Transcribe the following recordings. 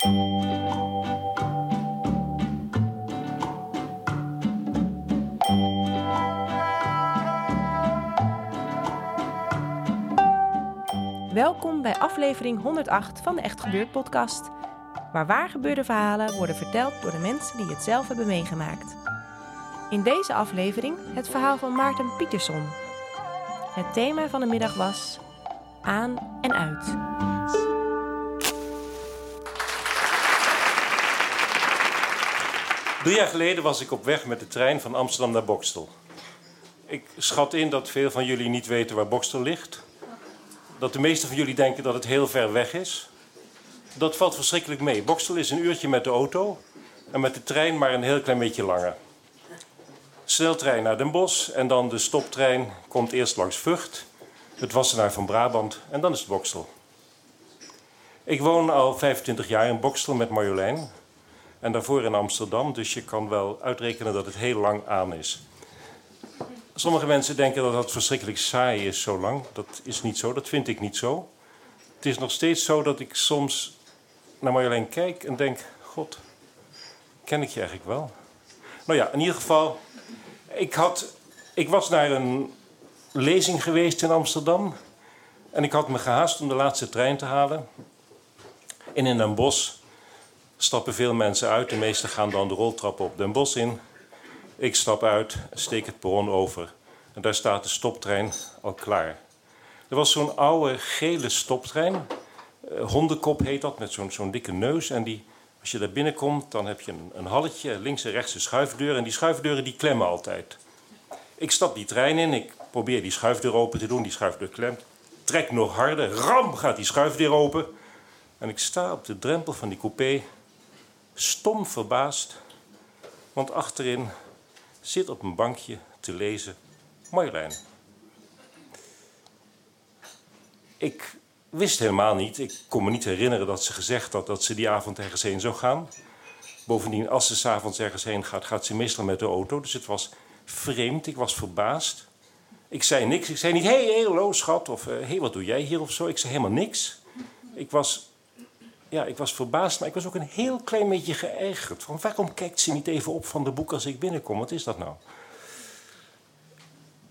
Welkom bij aflevering 108 van de Echt Gebeurd podcast. Waar waar gebeurde verhalen worden verteld door de mensen die het zelf hebben meegemaakt. In deze aflevering het verhaal van Maarten Pietersson. Het thema van de middag was aan en uit. Drie jaar geleden was ik op weg met de trein van Amsterdam naar Bokstel. Ik schat in dat veel van jullie niet weten waar Bokstel ligt. Dat de meesten van jullie denken dat het heel ver weg is. Dat valt verschrikkelijk mee. Bokstel is een uurtje met de auto en met de trein maar een heel klein beetje langer. Sneltrein naar Den Bosch en dan de stoptrein komt eerst langs Vught, het Wassenaar van Brabant en dan is het Bokstel. Ik woon al 25 jaar in Bokstel met Marjolein en daarvoor in Amsterdam, dus je kan wel uitrekenen dat het heel lang aan is. Sommige mensen denken dat dat verschrikkelijk saai is zo lang. Dat is niet zo, dat vind ik niet zo. Het is nog steeds zo dat ik soms naar Marjolein kijk en denk: God, ken ik je eigenlijk wel? Nou ja, in ieder geval, ik, had, ik was naar een lezing geweest in Amsterdam. En ik had me gehaast om de laatste trein te halen. En in Den Bosch stappen veel mensen uit. De meesten gaan dan de roltrappen op Den Bosch in. Ik stap uit, steek het perron over. En daar staat de stoptrein al klaar. Er was zo'n oude gele stoptrein. Eh, hondenkop heet dat, met zo'n zo'n dikke neus. En die, als je daar binnenkomt, dan heb je een, een halletje, links en rechts een schuifdeur. En die schuifdeuren die klemmen altijd. Ik stap die trein in, ik probeer die schuifdeur open te doen. Die schuifdeur klemt. Trek nog harder, ram gaat die schuifdeur open. En ik sta op de drempel van die coupé, stom verbaasd. Want achterin zit op een bankje te lezen Marjolein. Ik wist helemaal niet, ik kon me niet herinneren dat ze gezegd had dat ze die avond ergens heen zou gaan. Bovendien, als ze s'avonds ergens heen gaat, gaat ze meestal met de auto. Dus het was vreemd, ik was verbaasd. Ik zei niks, ik zei niet, hé, hey, hallo schat, of hé, hey, wat doe jij hier of zo. Ik zei helemaal niks. Ik was, ja, ik was verbaasd, maar ik was ook een heel klein beetje geërgerd. Van waarom kijkt ze niet even op van de boek als ik binnenkom? Wat is dat nou?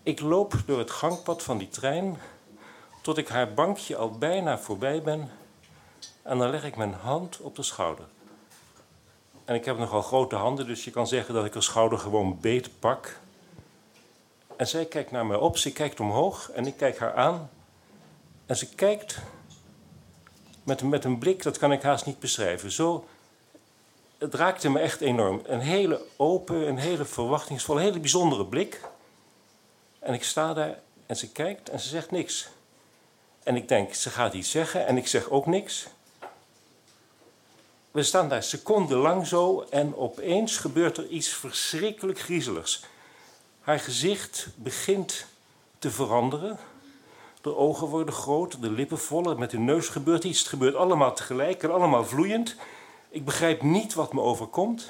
Ik loop door het gangpad van die trein tot ik haar bankje al bijna voorbij ben en dan leg ik mijn hand op de schouder. En ik heb nogal grote handen, dus je kan zeggen dat ik haar schouder gewoon beet pak. En zij kijkt naar mij op, ze kijkt omhoog en ik kijk haar aan. En ze kijkt met, met een blik, dat kan ik haast niet beschrijven. Zo, het raakte me echt enorm. Een hele open, een hele verwachtingsvolle, hele bijzondere blik. En ik sta daar en ze kijkt en ze zegt niks. En ik denk, ze gaat iets zeggen en ik zeg ook niks. We staan daar secondenlang zo en opeens gebeurt er iets verschrikkelijk griezeligs. Haar gezicht begint te veranderen. De ogen worden groot, de lippen voller, met de neus gebeurt iets. Het gebeurt allemaal tegelijk en allemaal vloeiend. Ik begrijp niet wat me overkomt.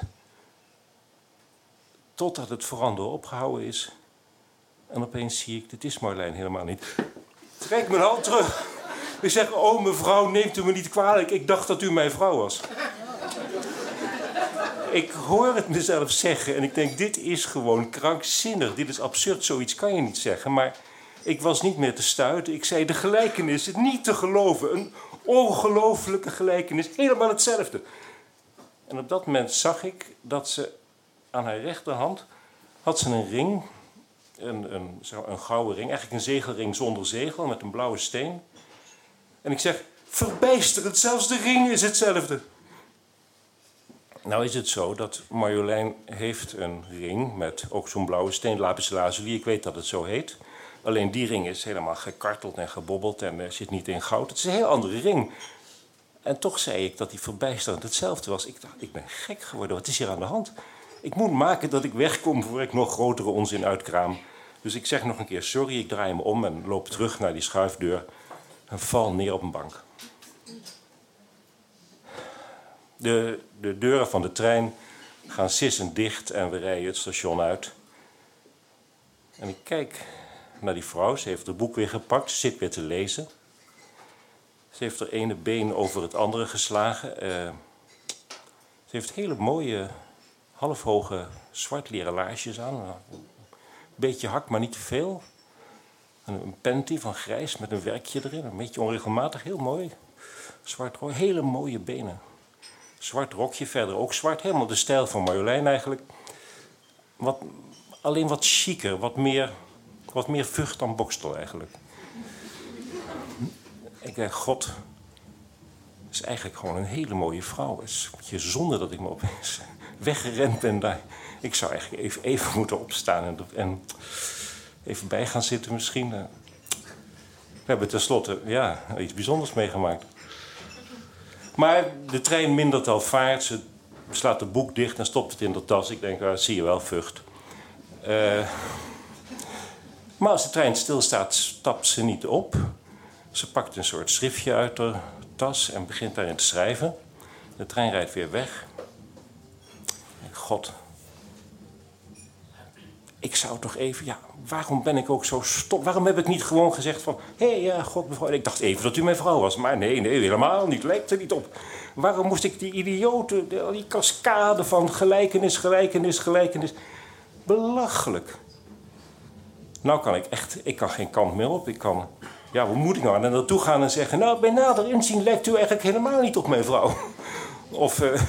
Totdat het veranderen opgehouden is. En opeens zie ik, dit is Marlijn helemaal niet. Trek mijn hand terug. Ik zeg, oh mevrouw, neemt u me niet kwalijk. Ik dacht dat u mijn vrouw was. Ik hoor het mezelf zeggen en ik denk, dit is gewoon krankzinnig. Dit is absurd, zoiets kan je niet zeggen. Maar ik was niet meer te stuiten. Ik zei, de gelijkenis, het niet te geloven. Een ongelofelijke gelijkenis, helemaal hetzelfde. En op dat moment zag ik dat ze aan haar rechterhand had ze een ring een, een, een gouden ring, eigenlijk een zegelring zonder zegel met een blauwe steen. En ik zeg, verbijsterend, zelfs de ring is hetzelfde. Nou is het zo dat Marjolein heeft een ring met ook zo'n blauwe steen, lapis lazuli. Ik weet dat het zo heet. Alleen die ring is helemaal gekarteld en gebobbeld en er zit niet in goud. Het is een heel andere ring. En toch zei ik dat die verbijsterend hetzelfde was. Ik dacht, ik ben gek geworden. Wat is hier aan de hand? Ik moet maken dat ik wegkom voor ik nog grotere onzin uitkraam. Dus ik zeg nog een keer sorry, ik draai me om en loop terug naar die schuifdeur. En val neer op een bank. De, de deuren van de trein gaan sissend dicht en we rijden het station uit. En ik kijk naar die vrouw. Ze heeft het boek weer gepakt, ze zit weer te lezen. Ze heeft haar ene been over het andere geslagen. Uh, ze heeft hele mooie, halfhoge zwart leren laarsjes aan. Een beetje hak, maar niet te veel. Een panty van grijs met een werkje erin. Een beetje onregelmatig, heel mooi. Zwart, hele mooie benen. Zwart rokje, verder ook zwart. Helemaal de stijl van Marjolein eigenlijk. Wat, alleen wat chiquer, wat meer, wat meer vucht dan Bokstel eigenlijk. Ik denk, god, is eigenlijk gewoon een hele mooie vrouw. Het is een beetje zonde dat ik me opeens weggerend ben daar. Ik zou eigenlijk even, even moeten opstaan en, en even bij gaan zitten misschien. We hebben tenslotte ja, iets bijzonders meegemaakt. Maar de trein mindert al vaart. Ze slaat het boek dicht en stopt het in de tas. Ik denk, ah, zie je wel, vucht. Uh, maar als de trein stilstaat, stapt ze niet op. Ze pakt een soort schriftje uit haar tas en begint daarin te schrijven. De trein rijdt weer weg. God. Ik zou toch even, ja, waarom ben ik ook zo stom? Waarom heb ik niet gewoon gezegd van, hé, hey, ja, God, mevrouw. Ik dacht even dat u mijn vrouw was, maar nee, nee, helemaal niet. Lijkt er niet op. Waarom moest ik die idioten, die cascade van gelijkenis, gelijkenis, gelijkenis. Belachelijk. Nou kan ik echt, ik kan geen kant meer op. Ik kan, ja, hoe moet ik nou naar naartoe gaan en zeggen, nou, bij nader inzien lijkt u eigenlijk helemaal niet op mijn vrouw. Of, uh,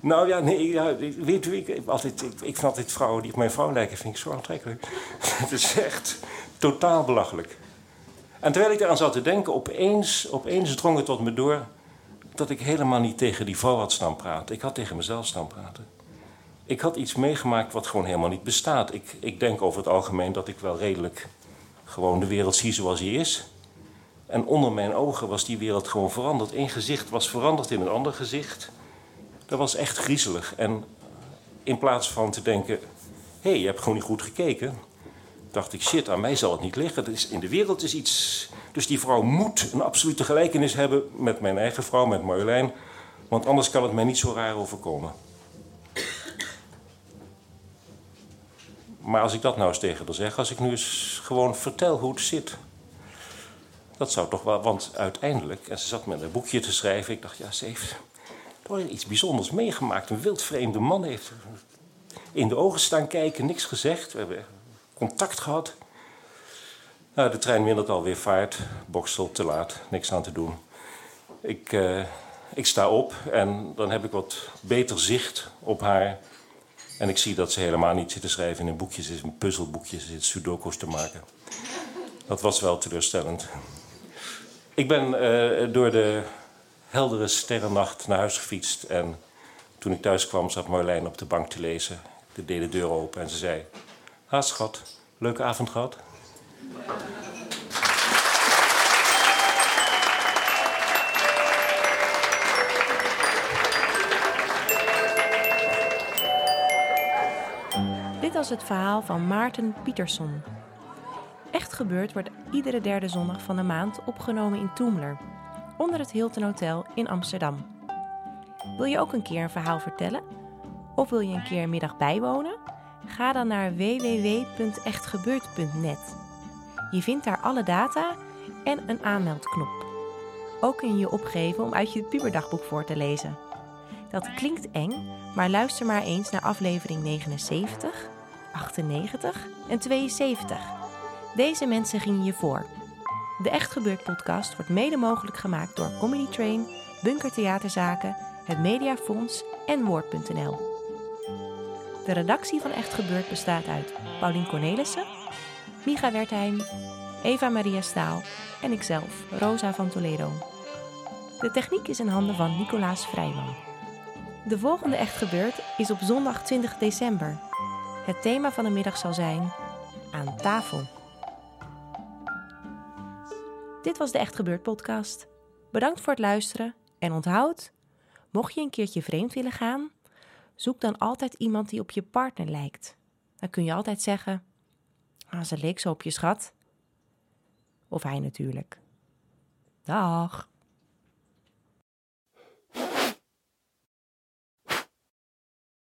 nou ja, nee, ja, weet u, ik, altijd, ik, ik vind altijd vrouwen die op mijn vrouw lijken, vind ik zo aantrekkelijk. Het is echt totaal belachelijk. En terwijl ik eraan zat te denken, opeens, opeens drong het tot me door dat ik helemaal niet tegen die vrouw had staan praten. Ik had tegen mezelf staan praten. Ik had iets meegemaakt wat gewoon helemaal niet bestaat. Ik, ik denk over het algemeen dat ik wel redelijk gewoon de wereld zie zoals die is. En onder mijn ogen was die wereld gewoon veranderd. Eén gezicht was veranderd in een ander gezicht. Dat was echt griezelig. En in plaats van te denken: hé, hey, je hebt gewoon niet goed gekeken, dacht ik: shit, aan mij zal het niet liggen. is, in de wereld is iets. Dus die vrouw moet een absolute gelijkenis hebben met mijn eigen vrouw, met Marjolein. Want anders kan het mij niet zo raar overkomen. Maar als ik dat nou eens tegen haar zeg, als ik nu eens gewoon vertel hoe het zit. Dat zou toch wel, want uiteindelijk, en ze zat met een boekje te schrijven, ik dacht, ja, ze heeft iets bijzonders meegemaakt. Een wildvreemde man heeft in de ogen staan kijken, niks gezegd. We hebben contact gehad. Nou, de trein mindert alweer vaart. Boksel, te laat, niks aan te doen. Ik, uh, ik sta op en dan heb ik wat beter zicht op haar. En ik zie dat ze helemaal niet zit te schrijven in een boekje. Ze is een puzzelboekje, ze zit sudoku's te maken. Dat was wel teleurstellend. Ik ben uh, door de heldere sterrennacht naar huis gefietst. En toen ik thuis kwam, zat Marlijn op de bank te lezen. Ik deed de deur open en ze zei... Ha, schat, leuke avond gehad? Het verhaal van Maarten Pietersson. Echt gebeurd wordt iedere derde zondag van de maand opgenomen in Toemler onder het Hilton Hotel in Amsterdam. Wil je ook een keer een verhaal vertellen? Of wil je een keer een middag bijwonen? Ga dan naar www.echtgebeurd.net. Je vindt daar alle data en een aanmeldknop. Ook kun je je opgeven om uit je puberdagboek voor te lezen. Dat klinkt eng, maar luister maar eens naar aflevering 79, 98 en 72. Deze mensen gingen je voor. De Echt Gebeurd podcast wordt mede mogelijk gemaakt door Comedy Train, Bunker Theaterzaken, het Mediafonds en Woord.nl. De redactie van Echt Gebeurd bestaat uit Paulien Cornelissen, Micha Wertheim, Eva Maria Staal en ikzelf, Rosa van Toledo. De techniek is in handen van Nicolaas Vrijman. De volgende Echt Gebeurd is op zondag 20 december. Het thema van de middag zal zijn aan tafel. Dit was de Echt Gebeurd podcast. Bedankt voor het luisteren en onthoud, mocht je een keertje vreemd willen gaan, zoek dan altijd iemand die op je partner lijkt. Dan kun je altijd zeggen: ah, ze leek zo op je schat. Of hij natuurlijk. Dag.